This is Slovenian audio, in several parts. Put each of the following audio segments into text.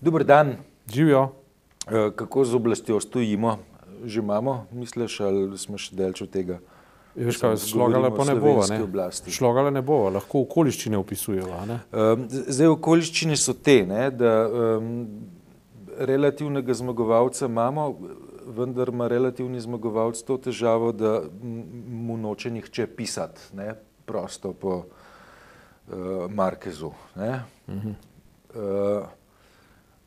Dober dan. Živijo. Eh, Kako z oblastjo stojimo? Že imamo, misliš, ali smo še delč od tega? Je, Veš, Mislim, kaj, govorimo pa ne bova. Ne? oblasti. Šlogale ne bova, lahko okoliščine opisujejo. a Ne? Zdaj, okoliščine so te, ne, da um, relativnega zmagovalca imamo, vendar ima relativni zmagovalec to težavo, da mu noče nihče pisati ne, prosto po uh, Markezu. Ne. Uh,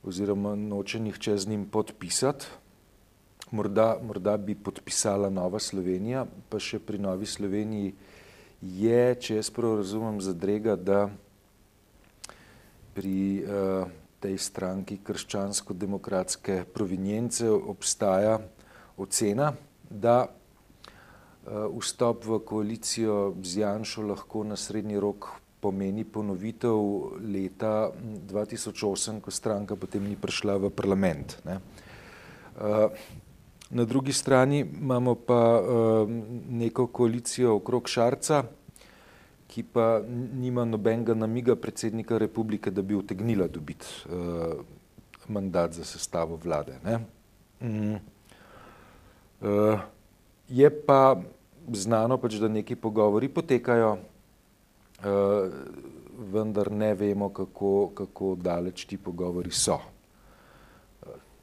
oziroma noče nihče z njim podpisati. Morda, morda bi podpisala Nova Slovenija, pa še pri Novi Sloveniji je, če jaz prav razumem, zadrega, da pri uh, tej stranki krščansko-demokratske provinjence obstaja ocena, da uh, vstop v koalicijo z Janšo lahko na srednji rok pomeni ponovitev leta m, 2008, ko stranka potem ni prišla v parlament. Ne. Uh, Na drugi strani imamo pa uh, neko koalicijo okrog Šarca, ki pa nima nobenega namiga predsednika republike, da bi utegnila dobiti uh, mandat za sestavo vlade. Ne? Mm. Je pa znano, pač, da neki pogovori potekajo, vendar ne vemo, kako, kako daleč ti pogovori so.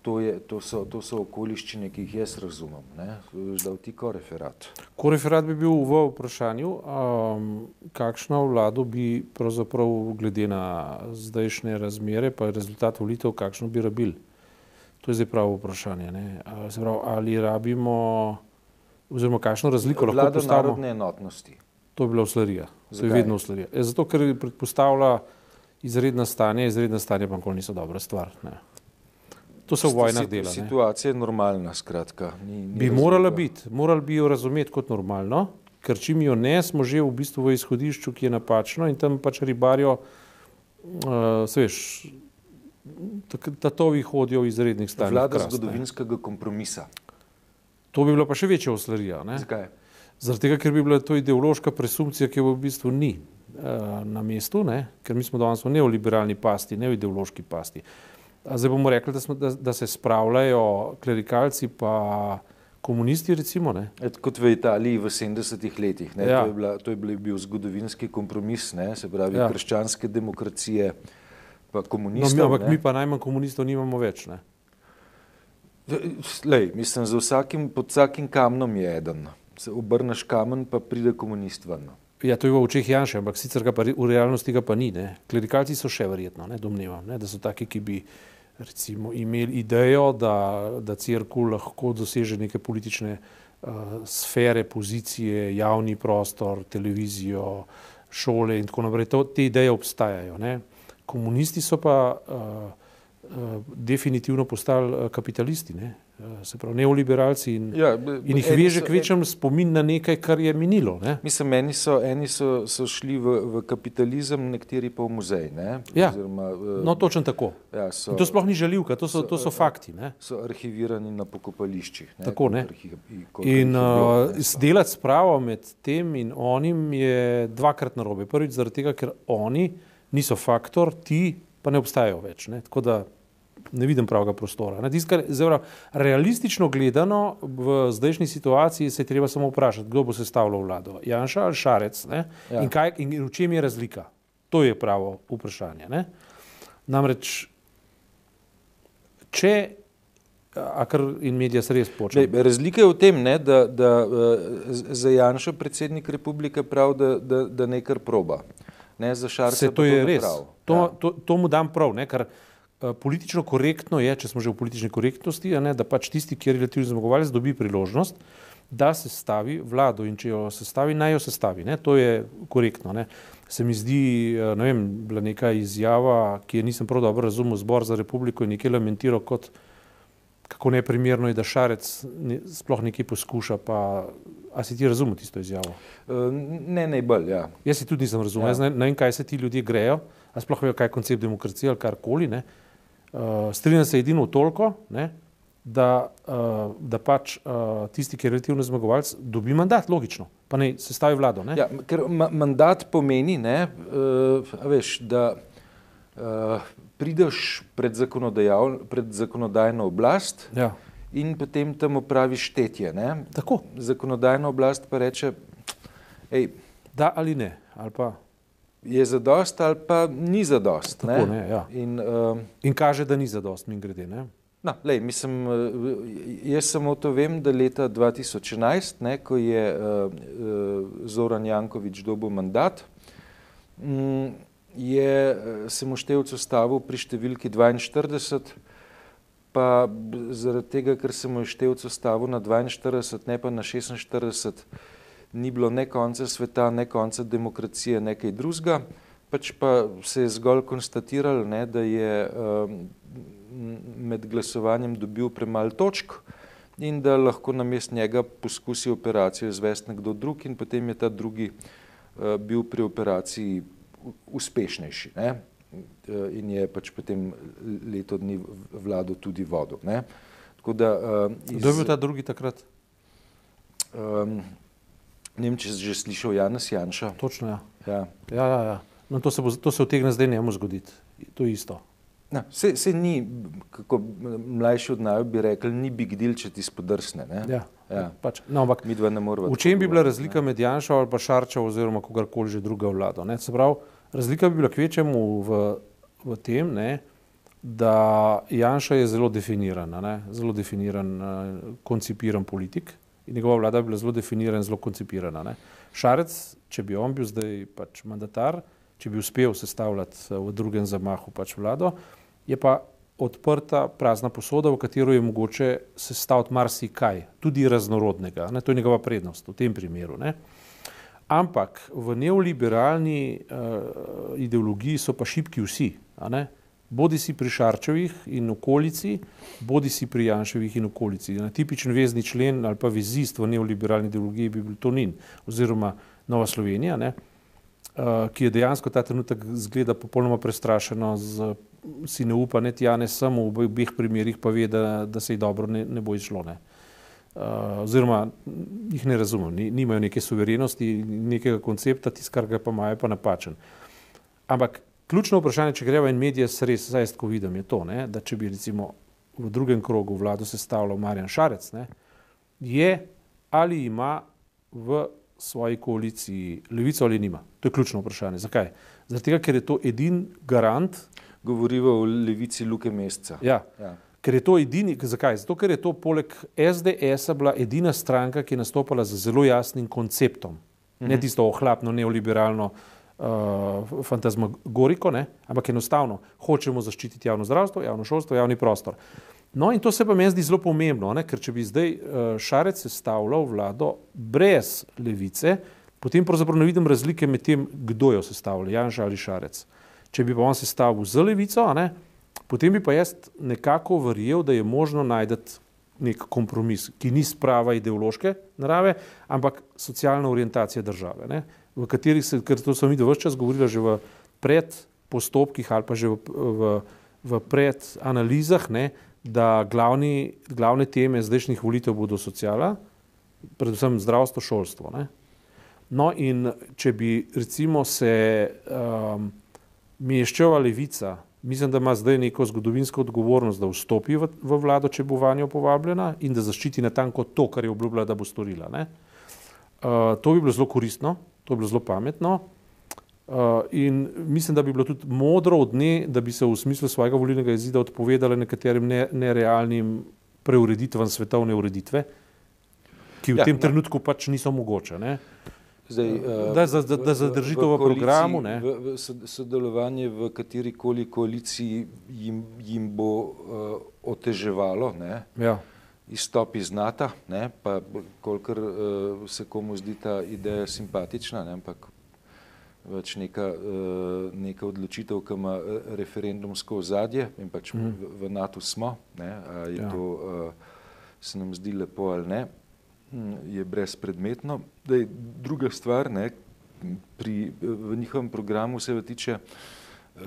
To, je, to, so, to so okoliščine, ki jih jaz razumem. Ne? Zdaj ti ko referat. Ko referat bi bil v vprašanju, um, kakšno vlado bi pravzaprav glede na zdajšnje razmere, pa rezultat volitev, kakšno bi rabili? To je zdaj pravo vprašanje. ne. A, se pravi, ali rabimo, oziroma kakšno razliko lahko Vlada postavimo? narodne enotnosti. To je bila uslarija. To je vedno uslarija. E, zato, ker predpostavlja izredna stanja, izredna stanja pa nikoli niso dobra stvar. Ne. To se v vojnah dela. ne. Situacija je normalna, skratka. Ni, ni Bi razloga. morala biti, morali bi jo razumeti kot normalno, ker čim jo ne, smo že v bistvu v izhodišču, ki je napačno in tam pač ribarijo, uh, veš, tatovi hodijo v izrednih stanjih. Vlada krast, ne. zgodovinskega kompromisa. To bi bila pa še večja oslarija. ne. Zakaj? Zaradi tega, ker bi bila to ideološka presumpcija, ki jo v bistvu ni uh, na mestu, ne? ker mi smo danes v neoliberalni pasti, ne v ideološki pasti. A zdaj bomo rekli, da, smo, da, da se spravljajo klerikalci pa komunisti, recimo. Ne? Et, kot v Italiji v 70-ih letih. Ne? Ja. To, je bila, to je bil, zgodovinski kompromis, ne? se pravi Ja. ja. krščanske demokracije, pa No, mi, komunistov. ampak ne. mi pa najmanj komunistov nimamo več. Ne? Lej, mislim, za vsakim, pod vsakim kamnom je eden. Se obrneš kamen, pa pride komunist ven. Ja, to je v očeh Janša, ampak sicer pa v realnosti ga pa ni. Ne? Klerikalci so še verjetno, ne? domnevam, ne? da so taki, ki bi recimo imeli idejo, da, da crkva lahko doseže neke politične uh, sfere, pozicije, javni prostor, televizijo, šole in tako naprej. To, te ideje obstajajo. Ne? Komunisti so pa uh, definitivno postali uh, kapitalisti, ne? uh, se pravi neoliberalci in, Ja, in jih veže kvečem spomin na nekaj, kar je minilo. Ne? Mislim, eni so, eni so, so šli v, v kapitalizem, nekateri pa v muzej. Ne? Ja. Oziroma, eh, No, točno tako. ja, so, In to sploh ni žaljivka, to so, to so fakti. Ne? so arhivirani na pokopališčih. Ne? Tako, ne. Kolikor In uh, delati spravo med tem in onim je dvakrat narobe. Prvič zaradi tega, ker oni niso faktor, ti pa ne obstajajo več. Ne? Tako da ne vidim pravega prostora. Ne? Tisto, kar- prav, realistično gledano v zdajšnji situaciji se je treba samo vprašati, kdo bo sestavljal vlado. Janša ali Šarec ne? Ja. in, kaj, in v čem je razlika. To je pravo vprašanje. Ne? Namreč, če, a kar in medija se res počne. Razlika je v tem, ne, da, da z- za Janša predsednik republike pravi, da, da, da nekaj proba. Ne, za Šarca Se to je ne res. pravi. To, Ja. to, to mu dam prav, ne, ker uh, politično korektno je, če smo že v politični korektnosti, ne, da pač tisti, ki je relativni zmagovalec, dobi priložnost, da se stavi vlado in če jo sestavi, naj jo sestavi. Ne, to je korektno. Ne. Se mi zdi, eh, ne vem, bila neka izjava, ki je nisem prav dobro razumel, zbor za republiko je nekaj lamentiral kot kako neprimerno je, da Šarec ne, sploh nekaj poskuša, pa a si ti razumel tisto izjavo? Eh, Ne, najbolj, ja. Jaz si tudi nisem razumel, Ja. ne, ne vem, kaj se ti ljudje grejo, a sploh vejo, kaj je koncept demokracije ali karkoli. ne. Uh, strinjam se edino toliko, ne, da, uh, da pač uh, tisti, ki je relativno zmagovalec, dobi mandat, logično, pa ne sestavi vlado. Ne. Ja, ker ma mandat pomeni, ne, uh, veš, da uh, prideš pred, pred zakonodajno oblast Ja. in potem tam opraviš? Tako, Zakonodajna oblast pa reče, ej, da ali ne, ali pa je zadost ali pa ni zadost. tako ne. Ja. In, uh, In kaže, da ni zadost, mi grede. Ne? No, lej, mislim, eh, jaz samo to vem, da leta 2011, ne, ko je uh, Zoran Jankovič dobil mandat, um, je uh, se mu števc ustavil pri številki 42, pa zaradi tega, ker se mu je števc ustavil na 42, ne pa na 46, ni bilo ne konca sveta, ne konca demokracije, nekaj drugega, pač pa se je zgolj konstatiralo, ne, da je um, med glasovanjem dobil premalo točk in da lahko namest njega poskusi operacijo izvesti nekdo drug in potem je ta drugi uh, bil pri operaciji uspešnejši. Ne? Uh, In je pač potem leto dni vlado tudi vodil. Ne? Tako da, uh, Kdo je bil ta drugi takrat? um, ne vem, če si že slišal Janez Janša. Točno, ja. Ja. Ja, ja, ja. No, to, se bo, to se utegne zdaj njemu zgoditi. To je isto. No, se, se ni, kako mlajši od naju bi rekli, ni big deal, če ti spodrsne. Ne? Ja. Ja. Pač, no, ampak ne v čem bi bila razlika med Janšo ali pa Šarčev oziroma kogarkoli že druga? Ne? Pravi, razlika bi bila kvečemu v, v tem, ne, da Janša je zelo definiran, ne, zelo definiran, uh, koncipiran politik in njegova vlada bi bila zelo definirana in zelo koncipirana. Ne. Šarec, če bi on bil zdaj pač mandatar, če bi uspel sestavljati eh, v drugem zamahu pač vlado, je pa odprta prazna posoda, v katero je mogoče sestaviti marsikaj, tudi raznorodnega. Ne? To je njegova prednost v tem primeru. Ne? Ampak v neoliberalni uh, ideologiji so pa šipki vsi. ne? Bodi si pri Šarčevih in okolici, bodi si pri Janševih in okolici. Na tipičen vezni člen ali pa vezist v neoliberalni ideologiji bi bil Tonin oziroma Nova Slovenija, ne? Uh, ki je dejansko ta trenutek zgleda popolnoma prestrašeno, z, si ne upa, ne tja, ne samo v obeh primerih pa ve, da, da se ji dobro ne, ne bo izšlo. Ne. Uh, oziroma jih ne razumem, ni, nimajo neke suverenosti, nekega koncepta, tisto, kar ga pa imajo, je pa napačen. Ampak ključno vprašanje, če greva in medije res, zdaj ko vidim, je to, ne, da če bi recimo v drugem krogu vlado sestavljal Marjan Šarec, ne, je ali ima v svoji koaliciji levico ali nima. To je ključno vprašanje. Zakaj? Tega, ker je to edin garant, Govoriva o levici Luke Mesca. ja, Ja. ker je to edini, zakaj? Zato, ker je to poleg SDS-a bila edina stranka, ki je nastopala z zelo jasnim konceptom. Ne tisto ohlapno, neoliberalno uh, fantazmagoriko, ne? ampak enostavno hočemo zaščititi javno zdravstvo, javno šolstvo, javni prostor. No, in to se pa meni zdi zelo pomembno, ne? ker če bi zdaj uh, Šarec sestavljal vlado brez levice, potem pravzaprav ne vidim razlike med tem, kdo jo sestavlja, Janša ali Šarec. Če bi pa on sestavil z levico, ne, potem bi pa jaz nekako verjel, da je možno najti nek kompromis, ki ni sprava ideološke narave, ampak socialna orientacija države, ne, v kateri se, ker to smo mi dovolj čas govorili že v predpostopkih ali pa že v, v, v predanalizah, ne, da glavni, glavne teme zdajšnjih volitev bodo sociala, predvsem zdravstvo, šolstvo. Ne. No in če bi recimo se um, Meščeva levica, mislim, da ima zdaj neko zgodovinsko odgovornost, da vstopi v, v vlado, če bo vanjo povabljena in da zaščiti natanko to, kar je obljubila, da bo storila. Uh, to bi bilo zelo koristno, to bi bilo zelo pametno. Uh, in mislim, da bi bilo tudi modro od nje, da bi se v smislu svojega volilnega izida odpovedala nekaterim ne, nerealnim preureditvam svetovne ureditve, ki v Ja, tem no. trenutku pač niso mogoče. Ne? Zdaj, uh, Da za- da- da zadrži to v koaliciji, programu, ne. V, v sod- sodelovanje v kateri koli koaliciji jim, jim bo uh, oteževalo ne, Ja. Izstop iz NATO, ne, pa kolikor uh, se komu zdi ta ideja simpatična, ne, ampak več neka, uh, neka odločitev, ki ima eh, referendumsko ozadje in pač Mhm. v, v NATO smo, ne, a je Ja. to, uh, se nam zdi lepo ali ne, hm, je brezpredmetno. Daj, druga stvar, ne, pri, v njihovem programu se tiče uh,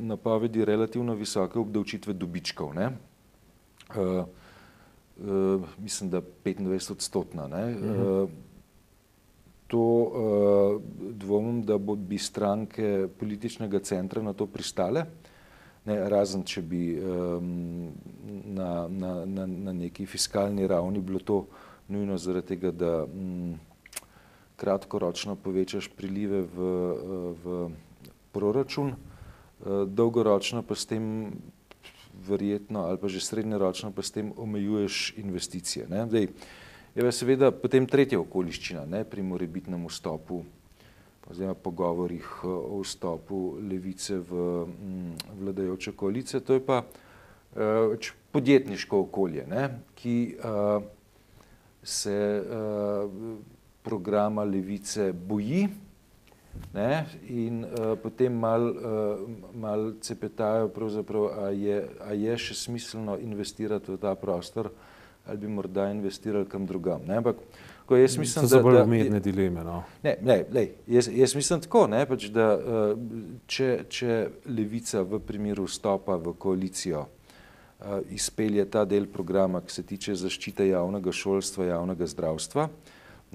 napovedi relativno visoke obdavčitve dobičkov. Ne. Uh, mislim, da 25 odstotna. Ne. Uh, to uh, dvomim, da bo, bi stranke političnega centra na to pristale. ne, razen če bi um, na, na, na, na neki fiskalni ravni bilo to nujno zaradi tega, da um, kratkoročno povečaš prilive v, v proračun, uh, dolgoročno pa s tem verjetno ali pa že srednjeročno pa s tem omejuješ investicije. Ne. Zdaj, je pa seveda potem tretja okoliščina ne, pri morebitnem vstopu oziroma pogovorih eh, o vstopu levice v mm, vladajoče koalice, to je pa uh, podjetniško okolje, ne, ki uh, se uh, programa levice boji ne, in uh, potem mal, uh, mal cepetajo, a je, a je še smiselno investirati v ta prostor ali bi morda investirali kam drugam. Ne, ampak, uh, Ko jaz mislim, to so bolj umetne dileme. No. Ne, ne, lej, jaz, jaz mislim tako, ne, pač, da uh, če, če levica v primeru vstopa v koalicijo uh, izpelje ta del programa, ki se tiče zaščite javnega šolstva, javnega zdravstva,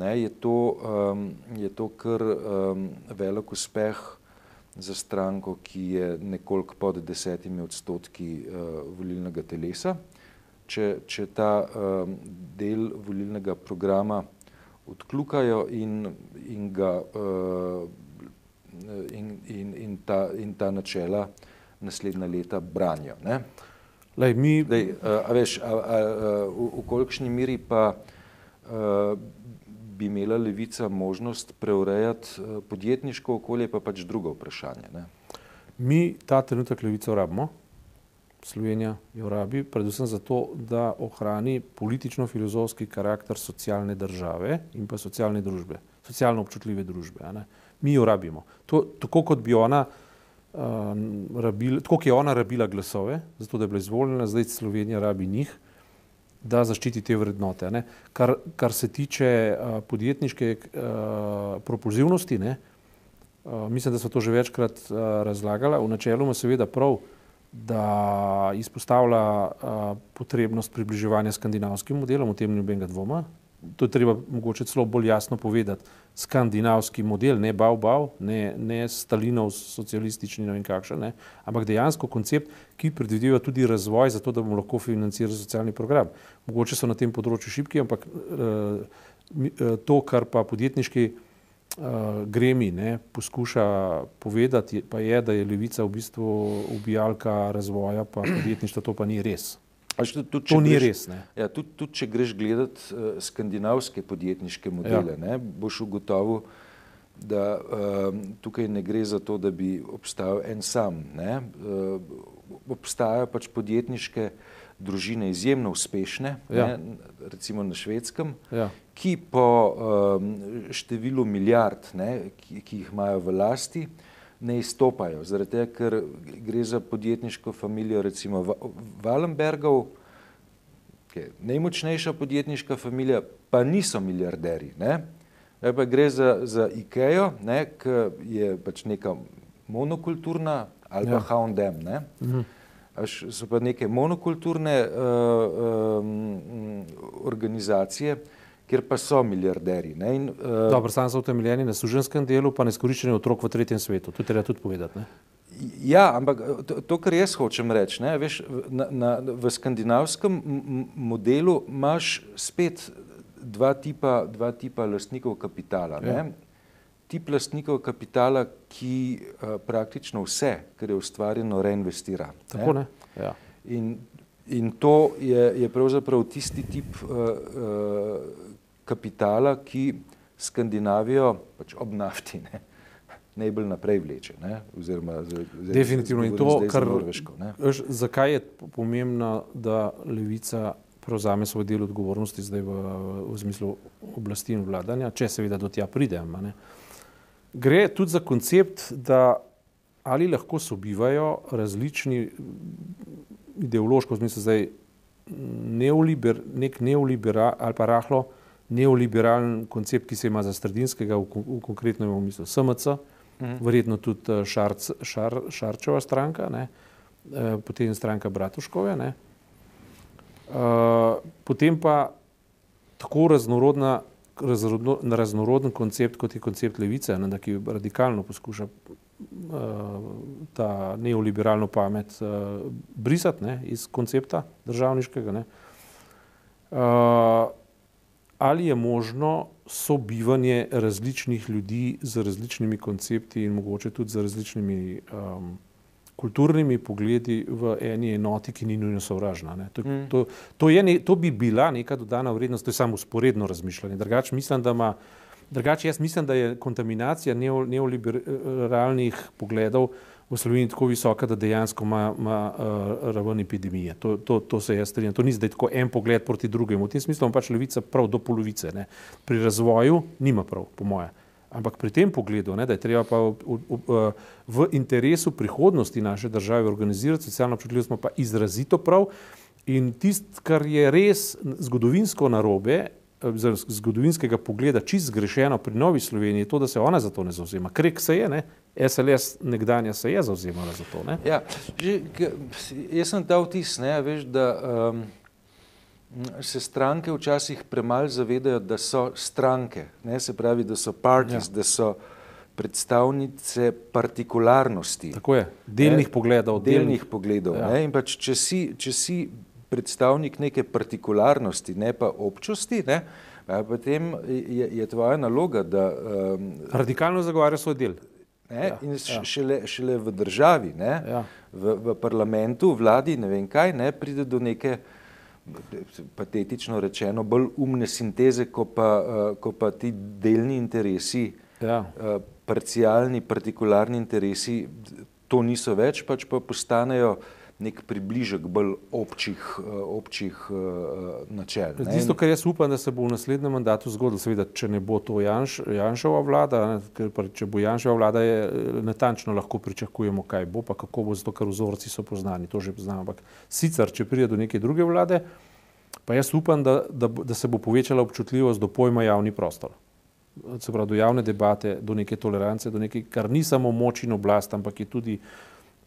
ne, je, to, um, je to kar um, velik uspeh za stranko, ki je nekoliko pod desetimi odstotki uh, volilnega telesa. Če, če ta um, del volilnega programa odklukajo in, in, ga, uh, in, in, in, ta, in ta načela naslednja leta branijo. Lej, mi... Lej, uh, a veš, a, a, a, v, v kolikšni miri pa uh, bi imela levica možnost preurejati uh, podjetniško okolje, pa pač drugo vprašanje. Ne? Mi ta trenutek levico rabimo. Slovenija jo rabi, predvsem zato, da ohrani politično-filozofski karakter socialne države in pa socialne družbe, socialno občutljive družbe. Mi jo rabimo. To, tako kot bi ona, uh, rabila, tako kot je ona rabila glasove, zato da je bila izvoljena, zdaj Slovenija rabi njih, da zaščiti te vrednote. Kar, kar se tiče uh, podjetniške uh, propulzivnosti, ne, uh, mislim, da smo to že večkrat uh, razlagali, v načelu ima seveda prav, da izpostavlja uh, potrebnost približevanja skandinavskim modelom, o tem ni nobenega dvoma. To je treba mogoče celo bolj jasno povedati. Skandinavski model, ne bav bav, ne, ne Stalinov socialistični, ne vem kakšen, ne, ampak dejansko koncept, ki predvideva tudi razvoj za to, da bomo lahko financirali socialni program. Mogoče so na tem področju šipki, ampak uh, to, kar pa podjetniški uh, gremi ne, poskuša povedati, pa je, da je levica v bistvu ubijalka razvoja, pa podjetništva, to pa ni res. Tudi, tudi, to ni greš, res. Ja, tudi, tudi če greš gledati uh, skandinavske podjetniške modele, ja. ne, boš ugotovil, da uh, tukaj ne gre za to, da bi obstajal en sam. Ne, uh, obstajajo pač podjetniške družine izjemno uspešne, ja. ne, recimo na švedskem, ja ki po um, številu milijard, ne, ki, ki jih imajo v lasti, ne izstopajo. Zaradi tega, ker gre za podjetniško familijo, recimo Valenbergov, ki je najmočnejša podjetniška familija, pa niso milijarderi. Ne. Pa gre za, za IKEA, ki je pač neka monokulturna ali pa ja. H&M. Ne. Mhm. So pa neke monokulturne uh, um, organizacije, kjer pa so milijarderji. Uh, Dobro, sam so utemeljeni na suženskem delu, pa na izkoriščanju otrok v tretjem svetu. To treba tudi povedati. Ne? Ja, ampak to, to, kar jaz hočem reči, ne, veš, na, na, v skandinavskem modelu imaš spet dva tipa, dva tipa lastnikov kapitala. Ja. Tip lastnikov kapitala, ki uh, praktično vse, kar je ustvarjeno, reinvestira. Tako ne? ne? Ja. In, in to je, je pravzaprav tisti tip uh, uh, kapitala, ki Skandinavijo pač ob nafti ne, najbolj naprej vleče. Ne, oziroma, z, z, Definitivno in to, kar Norveško. Veš, zakaj je pomembno, da levica prevzame svoj del odgovornosti zdaj v, v smislu oblasti in vladanja, če seveda do tja pridemo. Gre tudi za koncept, da ali lahko sobivajo različni ideološko, v smislu zdaj neoliber, nek neoliberal ali pa rahlo neoliberalen koncept, ki se ima za sredinskega, v, v konkretnem v mislu SMC, mhm. verjetno tudi eh, Šarc, Šar, Šarčeva stranka, ne, eh, potem stranka Bratuškove, ne. Uh, potem pa tako raznorodna, raznorodno, raznoroden koncept, kot je koncept levice, ne, da ki radikalno poskuša ta neoliberalno pamet brisati ne, iz koncepta državniškega. Ne. Ali je možno sobivanje različnih ljudi z različnimi koncepti in mogoče tudi z različnimi um, kulturnimi pogledi v eni enoti, ki ni nujno sovražna. To, mm. to, to, ne, to bi bila neka dodana vrednost, to je samo usporedno razmišljanje. Drugače mislim, da ima Drugače, jaz mislim, da je kontaminacija neoliberalnih pogledov v Sloveniji tako visoka, da dejansko ima, ima uh, raven epidemije. To, to, to se jaz strinjam. To ni zdaj tako en pogled proti drugemu. V tem smislu ima pač levica prav do polovice. Ne. Pri razvoju nima prav, po moje. Ampak pri tem pogledu, ne, da je treba pa v, v, v, v interesu prihodnosti naše države organizirati socialno občutljivost, smo pa izrazito prav. In tisto, kar je res zgodovinsko narobe, zgodovinskega pogleda čist zgrešeno pri Novi Sloveniji, to, da se ona za to ne zauzema. Krek se je, ne? SLS nekdanja se je zauzemala za to. Ne? Ja, že, jaz sem ta vtis, ne, veš, da um, se stranke včasih premalj zavedajo, da so stranke, ne, se pravi, da so parties, ja. da so predstavnice partikularnosti. Tako je, delnih ne, pogledov. Delnih, delnih pogledov. Ja. Ne, in pač, če si, če si predstavnik neke partikularnosti, ne pa občosti, ne, potem je, je tvoja naloga, da um, radikalno zagovarja svoj del. Ne, ja, in ja. Šele, šele v državi, ne, ja. v, v parlamentu, vladi, ne vem kaj, ne, pride do neke patetično rečeno bolj umne sinteze, ko pa, uh, ko pa ti delni interesi, ja. uh, parcialni, partikularni interesi, to niso več, pač pa postanejo uh, nek približek bolj občih, eh, občih uh, načel. Ne? Tisto, kar jaz upam, da se bo v naslednjem mandatu zgodilo, seveda, če ne bo to Janš, Janšova vlada, ne, ker pa, če bo Janšova vlada, je eh, natančno lahko pričakujemo, kaj bo, pa kako bo, zato ker vzorci so poznani, to že poznamo. Ampak sicer, če pride do neke druge vlade, pa jaz upam, da, da, da se bo povečala občutljivost do pojma javni prostor. Se pravi, do javne debate, do neke tolerance, do nekaj, kar ni samo moč in oblast, ampak je tudi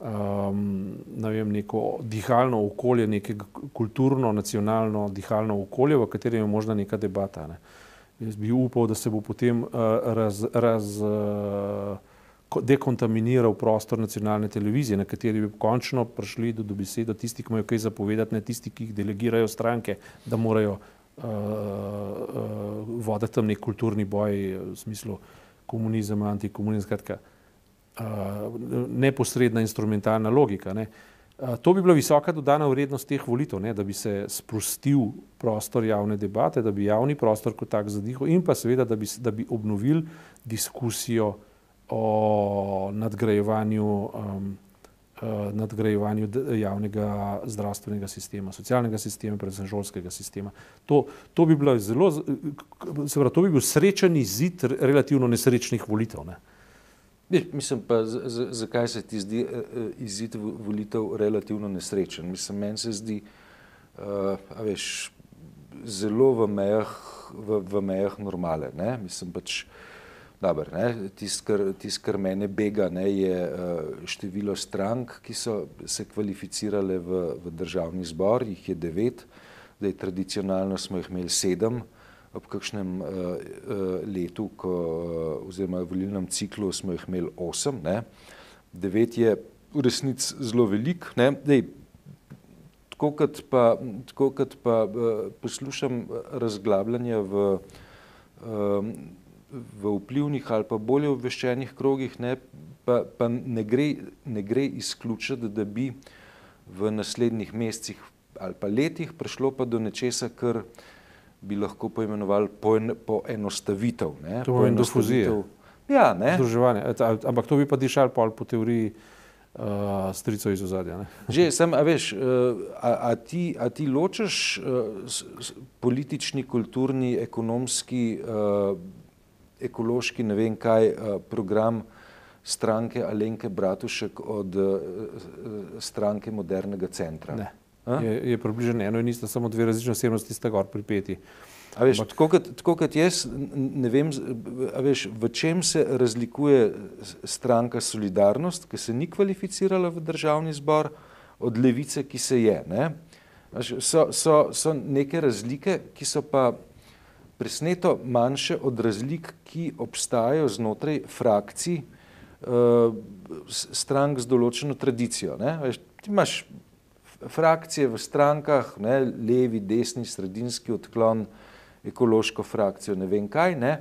um, ne vem, neko dihalno okolje, neko kulturno, nacionalno dihalno okolje, v katerem je možna neka debata. Ne. Jaz bi upal, da se bo potem uh, raz, raz uh, dekontaminiral prostor nacionalne televizije, na kateri bi končno prišli do, do besede tisti, ki imajo kaj zapovedati, ne tisti, ki jih delegirajo stranke, da morajo uh, uh, voditi tam nek kulturni boj v smislu komunizem, antikomunizem, skratka neposredna instrumentalna logika. Ne. To bi bila visoka dodana vrednost teh volitev, ne, da bi se sprostil prostor javne debate, da bi javni prostor kot tak zadihal in pa seveda, da bi, da bi obnovili diskusijo o nadgrajevanju, um, uh, nadgrajevanju javnega zdravstvenega sistema, socialnega sistema, predvsem šolskega sistema. To, to bi bilo zelo, se pravi, to bi bil srečen izid relativno nesrečnih volitev. Ne. Mislim pa, zakaj se ti zdi eh, izid volitev relativno nesrečen? Mislim, meni se zdi, uh, a veš, zelo v mejah, v, v mejah normale. Ne? Mislim pač, dober, ne? Tist, kar, mene bega, ne, je uh, število strank, ki so se kvalificirale v, v državni zbor, jih je devet, da je tradicionalno smo jih imeli sedem, ob kakšnem uh, uh, letu, ko, uh, oziroma volilnem ciklu, smo jih imeli osem, ne. devet je v resnici zelo velik. Ne. Dej, tako kot pa, tako kot pa uh, poslušam razglabljanja v, uh, v vplivnih ali pa bolje obveščenih krogih, ne, pa, pa ne, gre, ne gre izključiti, da bi v naslednjih mesecih ali pa letih prišlo pa do nečesa, kar bi lahko poimenovali poenostavitev. Po to je endofuzija. Ja, ne. Združevanje. Ampak to bi pa dišal pol po teoriji uh, strico iz ozadja. Že sem, a veš, uh, a, a, ti, a ti ločeš uh, s, s, politični, kulturni, ekonomski, uh, ekološki, ne vem kaj, uh, program stranke Alenke Bratušek od uh, stranke modernega centra? Ne je, je približno eno in isto, samo dve različne osebnosti sta gor pripeti. A veš, tako, kot, tako kot jaz ne vem, veš, v čem se razlikuje stranka Solidarnost, ki se ni kvalificirala v državni zbor, od levice, ki se je. Ne? So, so, so neke razlike, ki so pa presneto manjše od razlik, ki obstajajo znotraj frakcij uh, strank z določeno tradicijo. Veš, ti imaš frakcije v strankah, ne, levi, desni, sredinski odklon, ekološko frakcijo, ne vem kaj, ne,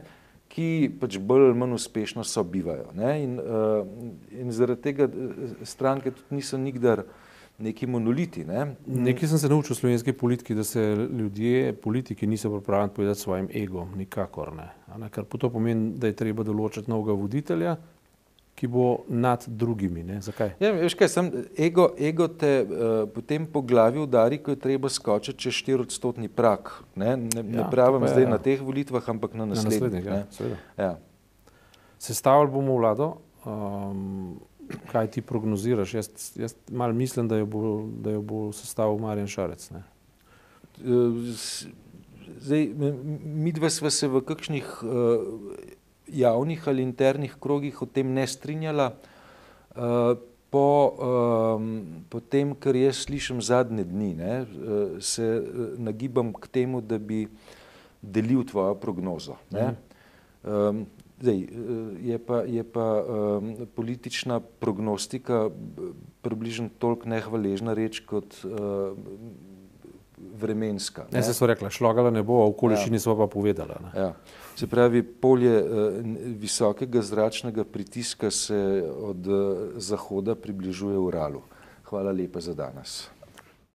ki pač bolj ali manj uspešno sobivajo. Ne, in, uh, in zaradi tega stranke tudi niso nikdar neki monoliti. Ne? Nekaj sem se naučil v slovenski politiki, da se ljudje, politiki niso pripravljeni povedati svojim egom, nikakor ne. ne? Kar to pomeni, da je treba določiti novega voditelja, ki bo nad drugimi. Ne? Zakaj? Ja, veš kaj, sem, ego, ego te uh, potem po glavi udari, ko je treba skočiti čez 4 odstotni prak. Ne, ne, ja, ne pravim zdaj ja. na teh volitvah, ampak na naslednjih. Na naslednjih ja, ja. Sestavili bomo vlado. Um, kaj ti prognoziraš? Jaz, jaz malo mislim, da jo bo, da jo bo sestavil Marjan Šarec. Ne? Zdaj, mi dva sva se v kakšnih uh, javnih ali internih krogih o tem ne strinjala. Uh, po, um, po tem, kar jaz slišim zadnje dni, ne, uh, se uh, nagibam k temu, da bi delil tvojo prognozo. Ne. Um, Zdaj, eh, je pa, je pa um, politična prognostika približno toliko nehvaležna reč kot uh, vremenska. Ne, ne se so rekla, šlogala ne bo, a okoliščini ja. so pa povedala. Ne. Ja. Se pravi, polje uh, visokega zračnega pritiska se od uh, zahoda približuje Uralu. Hvala lepa za danes.